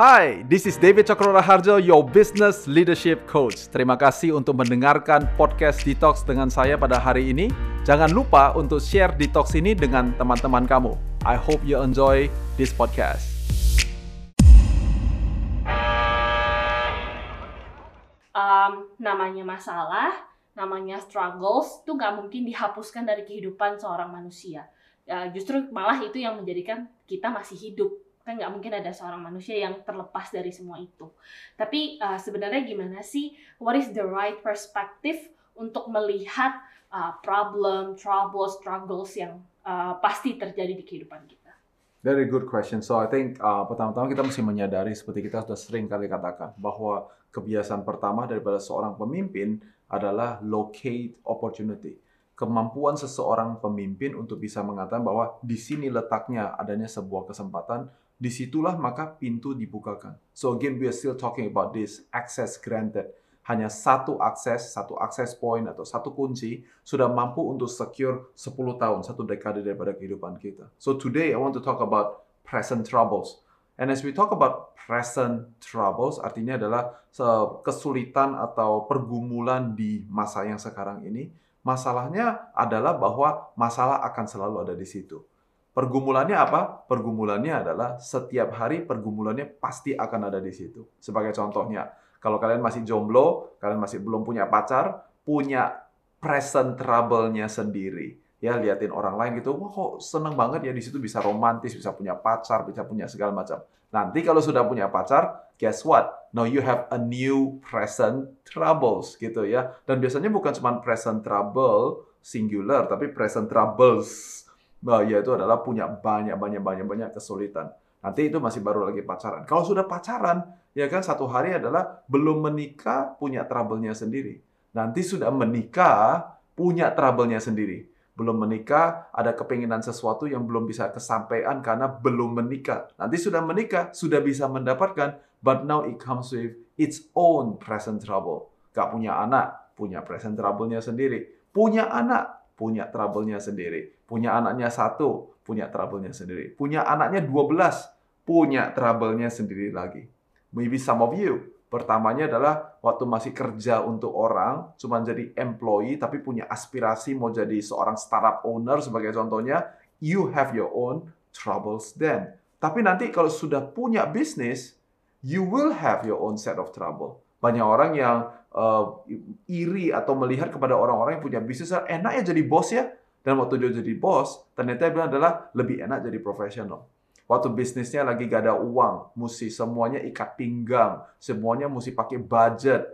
Hai, this is David Cokro Harjo, your business leadership coach. Terima kasih untuk mendengarkan podcast Detox dengan saya pada hari ini. Jangan lupa untuk share Detox ini dengan teman-teman kamu. I hope you enjoy this podcast. um, namanya masalah, namanya struggles tuh nggak mungkin dihapuskan dari kehidupan seorang manusia. Ya, justru malah itu yang menjadikan kita masih hidup. Kan nggak mungkin ada seorang manusia yang terlepas dari semua itu. Tapi uh, sebenarnya gimana sih? What is the right perspective untuk melihat uh, problem, trouble, struggles yang uh, pasti terjadi di kehidupan kita? Very good question. So I think uh, pertama-tama kita mesti menyadari seperti kita sudah sering kali katakan bahwa kebiasaan pertama daripada seorang pemimpin adalah locate opportunity. Kemampuan seseorang pemimpin untuk bisa mengatakan bahwa di sini letaknya adanya sebuah kesempatan, di situlah maka pintu dibukakan. So again, we are still talking about this access granted hanya satu akses, satu akses point atau satu kunci sudah mampu untuk secure 10 tahun, satu dekade daripada kehidupan kita. So today I want to talk about present troubles. And as we talk about present troubles, artinya adalah kesulitan atau pergumulan di masa yang sekarang ini. Masalahnya adalah bahwa masalah akan selalu ada di situ. Pergumulannya apa? Pergumulannya adalah setiap hari pergumulannya pasti akan ada di situ. Sebagai contohnya, kalau kalian masih jomblo, kalian masih belum punya pacar, punya present trouble-nya sendiri. Ya, liatin orang lain gitu, wah kok seneng banget ya di situ bisa romantis, bisa punya pacar, bisa punya segala macam. Nanti kalau sudah punya pacar, guess what? Now you have a new present troubles gitu ya. Dan biasanya bukan cuma present trouble singular, tapi present troubles. Bah, yaitu adalah punya banyak banyak banyak banyak kesulitan. Nanti itu masih baru lagi pacaran. Kalau sudah pacaran, ya kan satu hari adalah belum menikah punya trouble-nya sendiri. Nanti sudah menikah punya trouble-nya sendiri. Belum menikah ada kepinginan sesuatu yang belum bisa kesampaian karena belum menikah. Nanti sudah menikah sudah bisa mendapatkan, but now it comes with its own present trouble. Gak punya anak, punya present trouble-nya sendiri. Punya anak, punya trouble-nya sendiri. Punya anaknya satu, punya trouble-nya sendiri. Punya anaknya 12, punya trouble-nya sendiri lagi. Maybe some of you, pertamanya adalah waktu masih kerja untuk orang, cuma jadi employee, tapi punya aspirasi mau jadi seorang startup owner sebagai contohnya, you have your own troubles then. Tapi nanti kalau sudah punya bisnis, you will have your own set of trouble. Banyak orang yang uh, iri atau melihat kepada orang-orang yang punya bisnis, enak ya jadi bos ya, dan waktu dia jadi bos, ternyata dia bilang adalah lebih enak jadi profesional. Waktu bisnisnya lagi gak ada uang, mesti semuanya ikat pinggang, semuanya mesti pakai budget,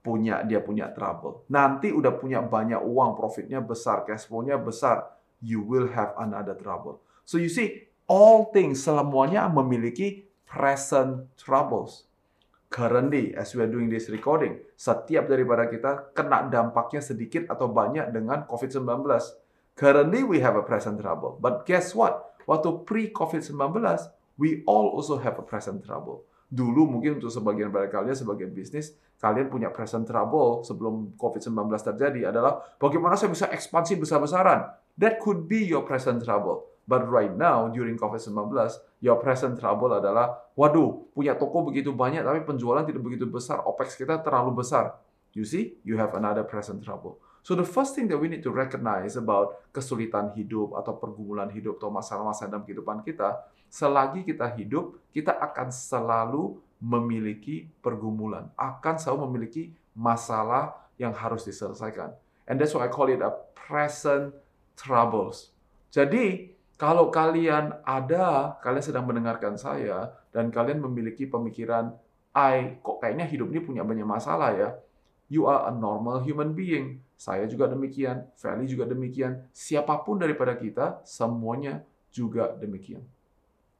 punya dia punya trouble. Nanti udah punya banyak uang, profitnya besar, cash flow-nya besar, you will have another trouble. So you see, all things semuanya memiliki present troubles. Currently, as we are doing this recording, setiap daripada kita kena dampaknya sedikit atau banyak dengan COVID-19 Currently we have a present trouble. But guess what? Waktu pre-COVID-19, we all also have a present trouble. Dulu mungkin untuk sebagian dari kalian sebagai bisnis, kalian punya present trouble sebelum COVID-19 terjadi adalah bagaimana saya bisa ekspansi besar-besaran. That could be your present trouble. But right now, during COVID-19, your present trouble adalah, waduh, punya toko begitu banyak, tapi penjualan tidak begitu besar, OPEX kita terlalu besar. You see, you have another present trouble. So the first thing that we need to recognize about kesulitan hidup atau pergumulan hidup atau masalah-masalah dalam kehidupan kita, selagi kita hidup, kita akan selalu memiliki pergumulan, akan selalu memiliki masalah yang harus diselesaikan. And that's why I call it a present troubles. Jadi, kalau kalian ada, kalian sedang mendengarkan saya, dan kalian memiliki pemikiran, I kok kayaknya hidup ini punya banyak masalah ya. You are a normal human being saya juga demikian, Feli juga demikian, siapa pun daripada kita, semuanya juga demikian.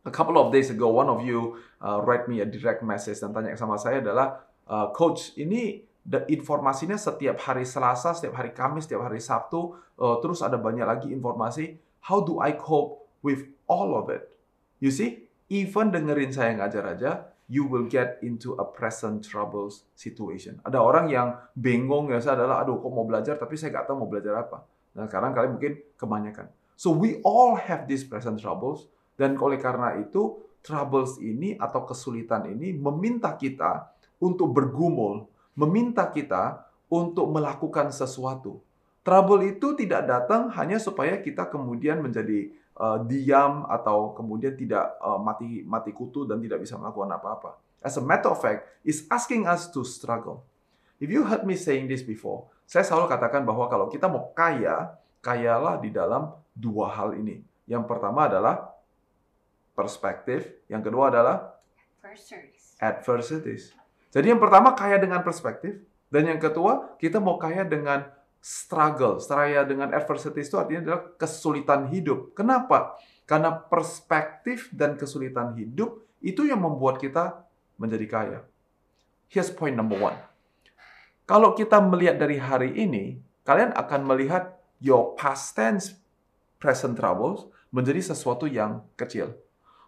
A couple of days ago, one of you uh, write me a direct message dan tanya sama saya adalah, uh, Coach, ini the informasinya setiap hari Selasa, setiap hari Kamis, setiap hari Sabtu, uh, terus ada banyak lagi informasi. How do I cope with all of it? You see, even dengerin saya ngajar aja, you will get into a present troubles situation. Ada orang yang bingung ya, saya adalah, aduh kok mau belajar tapi saya nggak tahu mau belajar apa. Nah sekarang kalian mungkin kebanyakan. So we all have these present troubles dan oleh karena itu troubles ini atau kesulitan ini meminta kita untuk bergumul, meminta kita untuk melakukan sesuatu. Trouble itu tidak datang hanya supaya kita kemudian menjadi uh, diam atau kemudian tidak uh, mati mati kutu dan tidak bisa melakukan apa-apa. As a matter of fact, is asking us to struggle. If you heard me saying this before, saya selalu katakan bahwa kalau kita mau kaya, kayalah di dalam dua hal ini. Yang pertama adalah perspektif, yang kedua adalah Adversaries. adversities. Jadi yang pertama kaya dengan perspektif, dan yang kedua kita mau kaya dengan struggle. Seraya dengan adversities itu artinya adalah kesulitan hidup. Kenapa? Karena perspektif dan kesulitan hidup itu yang membuat kita menjadi kaya. Here's point number one. Kalau kita melihat dari hari ini, kalian akan melihat your past tense, present troubles menjadi sesuatu yang kecil.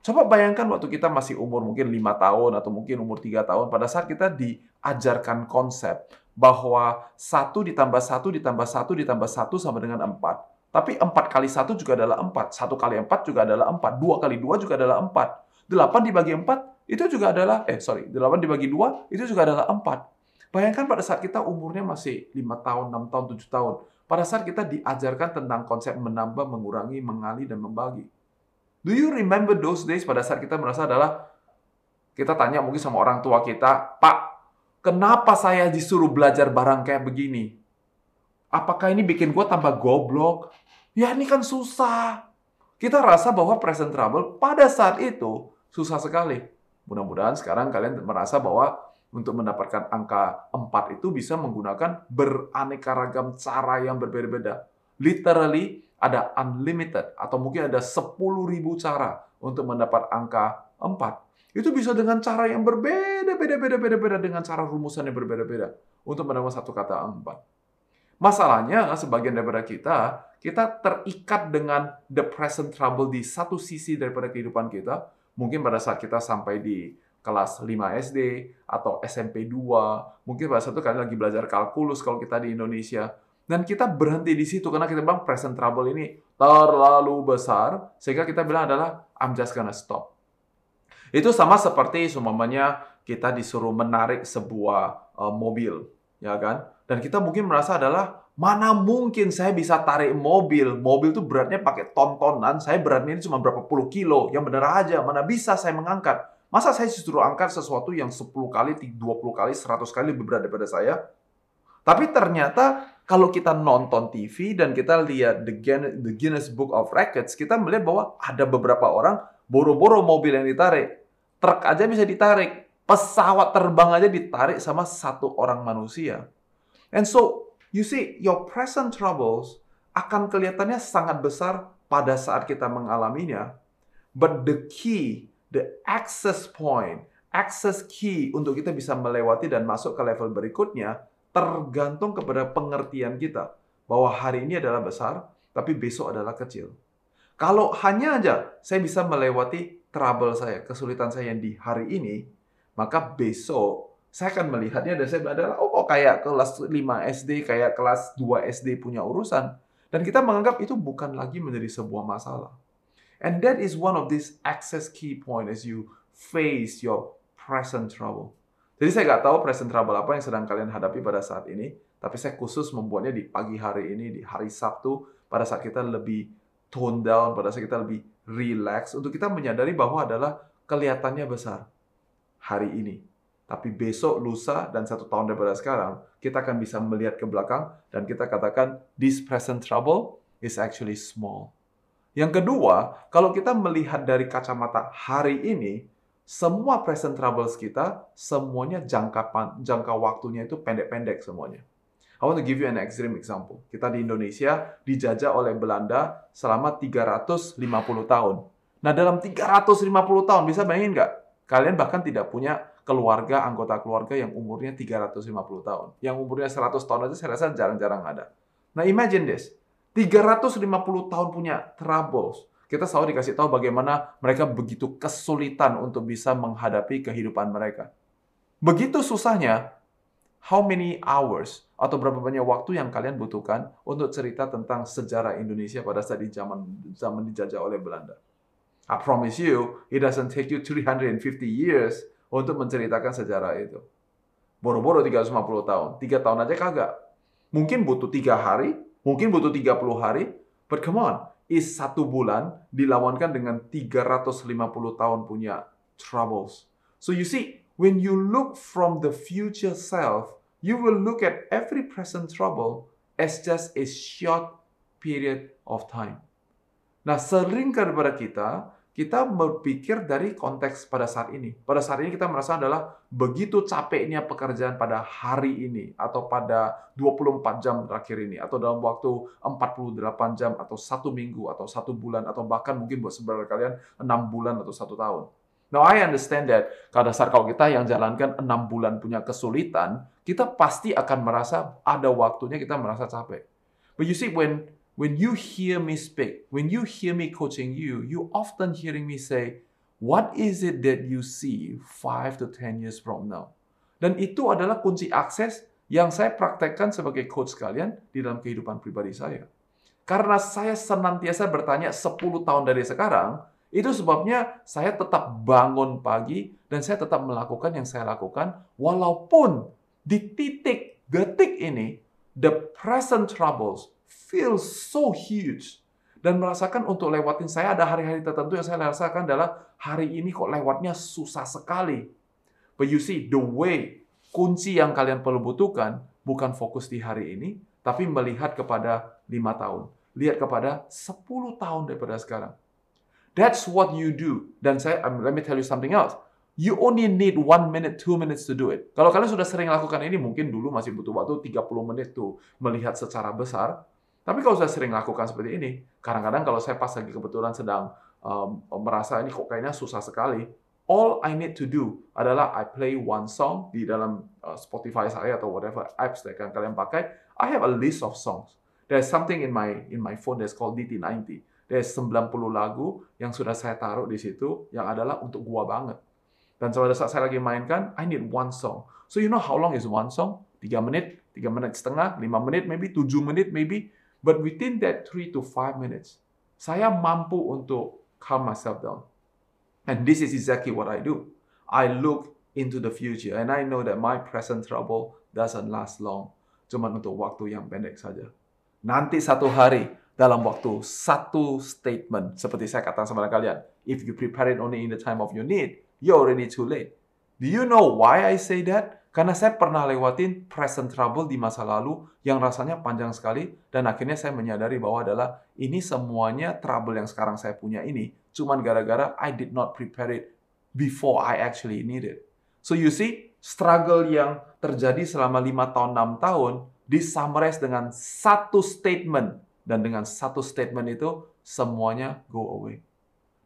Coba bayangkan waktu kita masih umur mungkin lima tahun atau mungkin umur tiga tahun, pada saat kita diajarkan konsep bahwa satu ditambah satu ditambah satu ditambah satu sama dengan empat. Tapi empat kali satu juga adalah empat. Satu kali empat juga adalah empat. Dua kali dua juga adalah empat. Delapan dibagi empat itu juga adalah, eh sorry, delapan dibagi dua itu juga adalah empat. Bayangkan pada saat kita umurnya masih lima tahun, enam tahun, tujuh tahun. Pada saat kita diajarkan tentang konsep menambah, mengurangi, mengali, dan membagi Do you remember those days pada saat kita merasa adalah kita tanya mungkin sama orang tua kita, Pak, kenapa saya disuruh belajar barang kayak begini? Apakah ini bikin gue tambah goblok? Ya ini kan susah. Kita rasa bahwa present trouble pada saat itu susah sekali. Mudah-mudahan sekarang kalian merasa bahwa untuk mendapatkan angka 4 itu bisa menggunakan beraneka ragam cara yang berbeda-beda. Literally, ada unlimited atau mungkin ada 10.000 cara untuk mendapat angka 4. Itu bisa dengan cara yang berbeda, beda, beda, beda, beda dengan cara rumusan yang berbeda-beda untuk mendapat satu kata 4. Masalahnya, sebagian daripada kita, kita terikat dengan the present trouble di satu sisi daripada kehidupan kita. Mungkin pada saat kita sampai di kelas 5 SD atau SMP 2, mungkin pada saat itu kalian lagi belajar kalkulus kalau kita di Indonesia, dan kita berhenti di situ karena kita bilang present trouble ini terlalu besar sehingga kita bilang adalah I'm just gonna stop. Itu sama seperti seumpamanya kita disuruh menarik sebuah uh, mobil, ya kan? Dan kita mungkin merasa adalah mana mungkin saya bisa tarik mobil? Mobil itu beratnya pakai tontonan, saya beratnya ini cuma berapa puluh kilo. Yang benar aja, mana bisa saya mengangkat? Masa saya disuruh angkat sesuatu yang 10 kali, 20 kali, 100 kali lebih berat daripada saya? Tapi ternyata kalau kita nonton TV dan kita lihat the Guinness Book of Records, kita melihat bahwa ada beberapa orang boro-boro mobil yang ditarik. Truk aja bisa ditarik. Pesawat terbang aja ditarik sama satu orang manusia. And so, you see, your present troubles akan kelihatannya sangat besar pada saat kita mengalaminya. But the key, the access point, access key untuk kita bisa melewati dan masuk ke level berikutnya tergantung kepada pengertian kita bahwa hari ini adalah besar, tapi besok adalah kecil. Kalau hanya aja saya bisa melewati trouble saya, kesulitan saya yang di hari ini, maka besok saya akan melihatnya dan saya adalah oh kayak kelas 5 SD, kayak kelas 2 SD punya urusan. Dan kita menganggap itu bukan lagi menjadi sebuah masalah. And that is one of these access key point as you face your present trouble. Jadi saya nggak tahu present trouble apa yang sedang kalian hadapi pada saat ini, tapi saya khusus membuatnya di pagi hari ini, di hari Sabtu, pada saat kita lebih tone down, pada saat kita lebih relax, untuk kita menyadari bahwa adalah kelihatannya besar hari ini. Tapi besok, lusa, dan satu tahun daripada sekarang, kita akan bisa melihat ke belakang dan kita katakan, this present trouble is actually small. Yang kedua, kalau kita melihat dari kacamata hari ini, semua present troubles kita, semuanya jangka jangka waktunya itu pendek-pendek semuanya. I want to give you an extreme example. Kita di Indonesia dijajah oleh Belanda selama 350 tahun. Nah, dalam 350 tahun, bisa bayangin nggak? Kalian bahkan tidak punya keluarga, anggota keluarga yang umurnya 350 tahun. Yang umurnya 100 tahun aja saya rasa jarang-jarang ada. Nah, imagine this. 350 tahun punya troubles kita selalu dikasih tahu bagaimana mereka begitu kesulitan untuk bisa menghadapi kehidupan mereka. Begitu susahnya, how many hours atau berapa banyak waktu yang kalian butuhkan untuk cerita tentang sejarah Indonesia pada saat di zaman zaman dijajah oleh Belanda? I promise you, it doesn't take you 350 years untuk menceritakan sejarah itu. Boro-boro 350 tahun, 3 tahun aja kagak. Mungkin butuh 3 hari, mungkin butuh 30 hari, but come on, is satu bulan dilawankan dengan 350 tahun punya troubles. So you see, when you look from the future self, you will look at every present trouble as just a short period of time. Nah, sering kepada kita, kita berpikir dari konteks pada saat ini. Pada saat ini kita merasa adalah begitu capeknya pekerjaan pada hari ini atau pada 24 jam terakhir ini atau dalam waktu 48 jam atau satu minggu atau satu bulan atau bahkan mungkin buat sebenarnya kalian enam bulan atau satu tahun. Now I understand that pada saat kalau kita yang jalankan enam bulan punya kesulitan, kita pasti akan merasa ada waktunya kita merasa capek. But you see when when you hear me speak, when you hear me coaching you, you often hearing me say, what is it that you see five to ten years from now? Dan itu adalah kunci akses yang saya praktekkan sebagai coach kalian di dalam kehidupan pribadi saya. Karena saya senantiasa bertanya 10 tahun dari sekarang, itu sebabnya saya tetap bangun pagi dan saya tetap melakukan yang saya lakukan walaupun di titik detik ini the present troubles feel so huge dan merasakan untuk lewatin saya ada hari-hari tertentu yang saya rasakan adalah hari ini kok lewatnya susah sekali. But you see, the way kunci yang kalian perlu butuhkan bukan fokus di hari ini, tapi melihat kepada lima tahun. Lihat kepada 10 tahun daripada sekarang. That's what you do. Dan saya, um, let me tell you something else. You only need one minute, two minutes to do it. Kalau kalian sudah sering lakukan ini, mungkin dulu masih butuh waktu 30 menit tuh melihat secara besar. Tapi kalau saya sering lakukan seperti ini, kadang-kadang kalau saya pas lagi kebetulan sedang um, merasa ini kok kayaknya susah sekali, all I need to do adalah I play one song di dalam uh, Spotify saya atau whatever apps yang kalian pakai. I have a list of songs. There's something in my in my phone that's called DT90. There's 90 lagu yang sudah saya taruh di situ yang adalah untuk gua banget. Dan pada saat saya lagi mainkan, I need one song. So you know how long is one song? 3 menit, 3 menit setengah, 5 menit maybe, 7 menit maybe. But within that three to five minutes, saya mampu untuk calm myself down. And this is exactly what I do. I look into the future and I know that my present trouble doesn't last long. Cuma untuk waktu yang pendek saja. Nanti satu hari dalam waktu satu statement seperti saya katakan sama kalian, if you prepare it only in the time of your need, you're already too late. Do you know why I say that? Karena saya pernah lewatin present trouble di masa lalu yang rasanya panjang sekali dan akhirnya saya menyadari bahwa adalah ini semuanya trouble yang sekarang saya punya ini cuman gara-gara I did not prepare it before I actually need it. So you see, struggle yang terjadi selama 5 tahun, 6 tahun disummarize dengan satu statement dan dengan satu statement itu semuanya go away.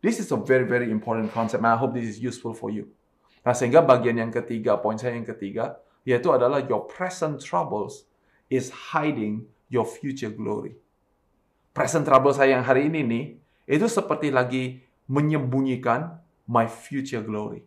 This is a very very important concept and I hope this is useful for you. Nah, sehingga bagian yang ketiga, poin saya yang ketiga, yaitu adalah your present troubles is hiding your future glory. Present trouble saya yang hari ini nih, itu seperti lagi menyembunyikan my future glory.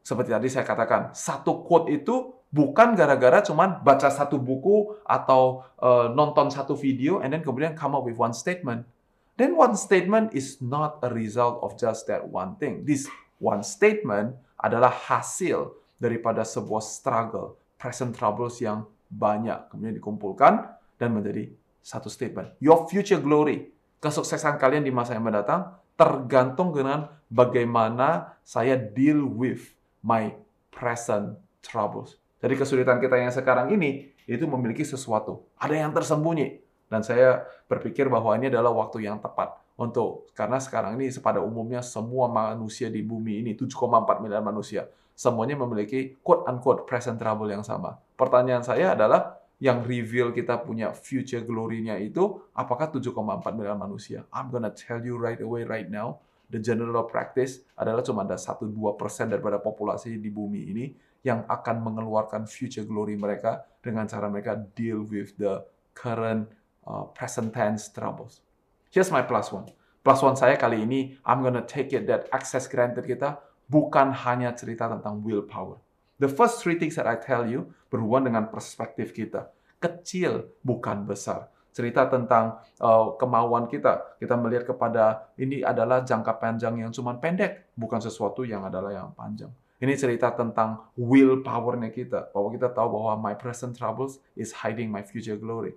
Seperti tadi saya katakan, satu quote itu bukan gara-gara cuman baca satu buku atau uh, nonton satu video and then kemudian come up with one statement. Then one statement is not a result of just that one thing. This one statement adalah hasil daripada sebuah struggle, present troubles yang banyak kemudian dikumpulkan dan menjadi satu statement. Your future glory, kesuksesan kalian di masa yang mendatang tergantung dengan bagaimana saya deal with my present troubles. Jadi kesulitan kita yang sekarang ini itu memiliki sesuatu, ada yang tersembunyi dan saya berpikir bahwa ini adalah waktu yang tepat untuk karena sekarang ini pada umumnya semua manusia di bumi ini 7,4 miliar manusia semuanya memiliki quote unquote present trouble yang sama. Pertanyaan saya adalah yang reveal kita punya future glory-nya itu apakah 7,4 miliar manusia? I'm gonna tell you right away right now, the general practice adalah cuma ada 1-2% daripada populasi di bumi ini yang akan mengeluarkan future glory mereka dengan cara mereka deal with the current uh, present tense troubles. Here's my plus one. Plus one saya kali ini, I'm gonna take it that access granted kita bukan hanya cerita tentang willpower. The first three things that I tell you berhubungan dengan perspektif kita. Kecil bukan besar. cerita tentang uh, kemauan kita. Kita melihat kepada ini adalah jangka panjang yang cuma pendek, bukan sesuatu yang adalah yang panjang. Ini cerita tentang willpower-nya kita, bahwa kita tahu bahwa my present troubles is hiding my future glory.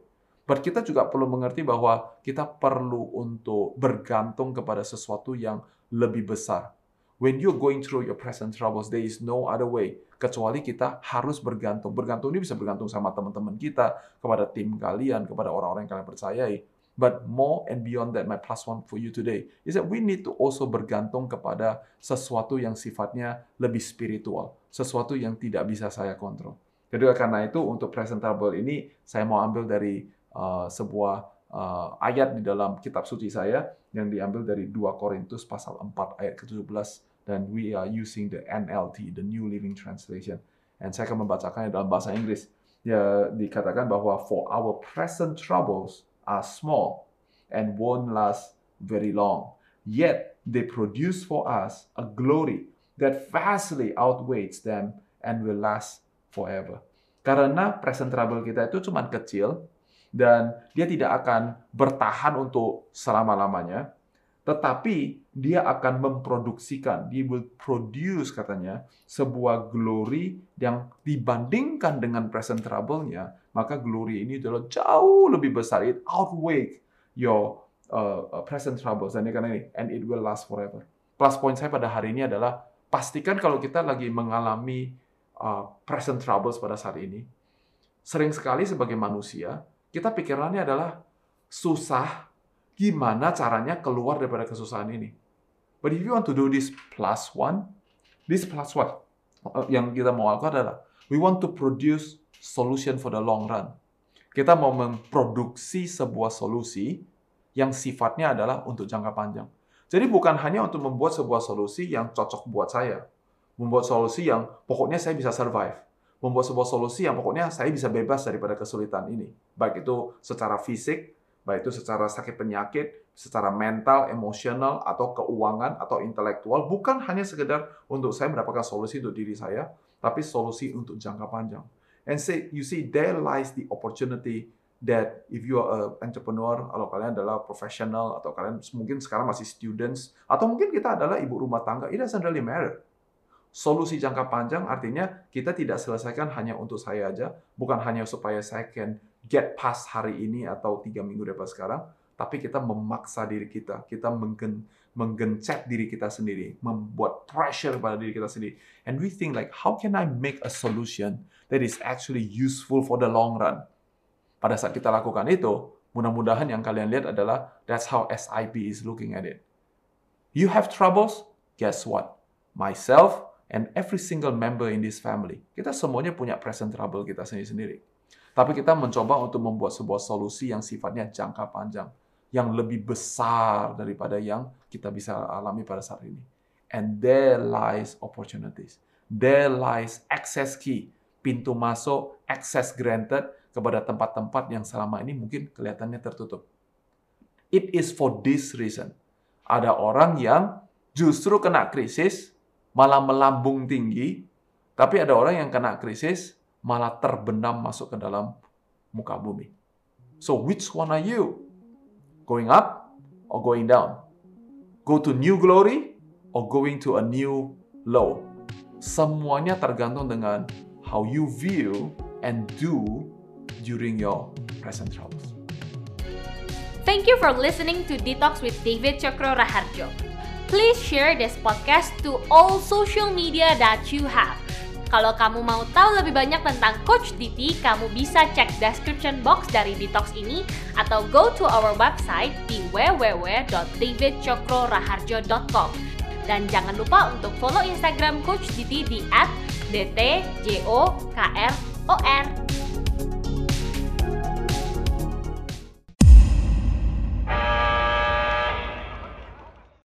But kita juga perlu mengerti bahwa kita perlu untuk bergantung kepada sesuatu yang lebih besar. When you're going through your present troubles, there is no other way kecuali kita harus bergantung. Bergantung ini bisa bergantung sama teman-teman kita, kepada tim kalian, kepada orang-orang yang kalian percayai. But more and beyond that, my plus one for you today is that we need to also bergantung kepada sesuatu yang sifatnya lebih spiritual, sesuatu yang tidak bisa saya kontrol. Jadi karena itu untuk presentable ini saya mau ambil dari sebuah uh, ayat di dalam kitab suci saya yang diambil dari 2 Korintus pasal 4 ayat ke-17 dan we are using the NLT, the New Living Translation. And saya akan membacakannya dalam bahasa Inggris. Ya, dikatakan bahwa for our present troubles are small and won't last very long. Yet they produce for us a glory that vastly outweighs them and will last forever. Karena present trouble kita itu cuma kecil dan dia tidak akan bertahan untuk selama-lamanya, tetapi dia akan memproduksikan, dia will produce katanya sebuah glory yang dibandingkan dengan present trouble-nya, maka glory ini adalah jauh lebih besar. It outweigh your uh, uh, present troubles dan karena ini and it will last forever. Plus point saya pada hari ini adalah pastikan kalau kita lagi mengalami uh, present troubles pada saat ini, sering sekali sebagai manusia kita pikirannya adalah susah, gimana caranya keluar daripada kesusahan ini. But if you want to do this plus one, this plus one, uh, yang kita mau lakukan adalah we want to produce solution for the long run. Kita mau memproduksi sebuah solusi yang sifatnya adalah untuk jangka panjang. Jadi bukan hanya untuk membuat sebuah solusi yang cocok buat saya, membuat solusi yang pokoknya saya bisa survive, membuat sebuah solusi yang pokoknya saya bisa bebas daripada kesulitan ini, baik itu secara fisik, baik itu secara sakit penyakit, secara mental, emosional, atau keuangan, atau intelektual, bukan hanya sekedar untuk saya mendapatkan solusi untuk diri saya, tapi solusi untuk jangka panjang. And say, you see, there lies the opportunity that if you are an entrepreneur, kalau kalian adalah profesional, atau kalian mungkin sekarang masih students, atau mungkin kita adalah ibu rumah tangga, it doesn't really matter. Solusi jangka panjang artinya kita tidak selesaikan hanya untuk saya aja, bukan hanya supaya saya can get past hari ini atau tiga minggu depan sekarang, tapi kita memaksa diri kita, kita menggen, menggencet diri kita sendiri, membuat pressure pada diri kita sendiri. And we think like, how can I make a solution that is actually useful for the long run? Pada saat kita lakukan itu, mudah-mudahan yang kalian lihat adalah that's how SIP is looking at it. You have troubles? Guess what? Myself and every single member in this family, kita semuanya punya present trouble kita sendiri-sendiri. Tapi kita mencoba untuk membuat sebuah solusi yang sifatnya jangka panjang, yang lebih besar daripada yang kita bisa alami pada saat ini. And there lies opportunities. There lies access key, pintu masuk, access granted kepada tempat-tempat yang selama ini mungkin kelihatannya tertutup. It is for this reason. Ada orang yang justru kena krisis, malah melambung tinggi, tapi ada orang yang kena krisis, malah terbenam masuk ke dalam muka bumi. So which one are you? Going up or going down? Go to new glory or going to a new low? Semuanya tergantung dengan how you view and do during your present troubles. Thank you for listening to Detox with David Chokro Raharjo. Please share this podcast to all social media that you have kalau kamu mau tahu lebih banyak tentang Coach DT, kamu bisa cek description box dari Detox ini atau go to our website di www.davidcokroraharjo.com. Dan jangan lupa untuk follow Instagram Coach DT di @dtjokr.or.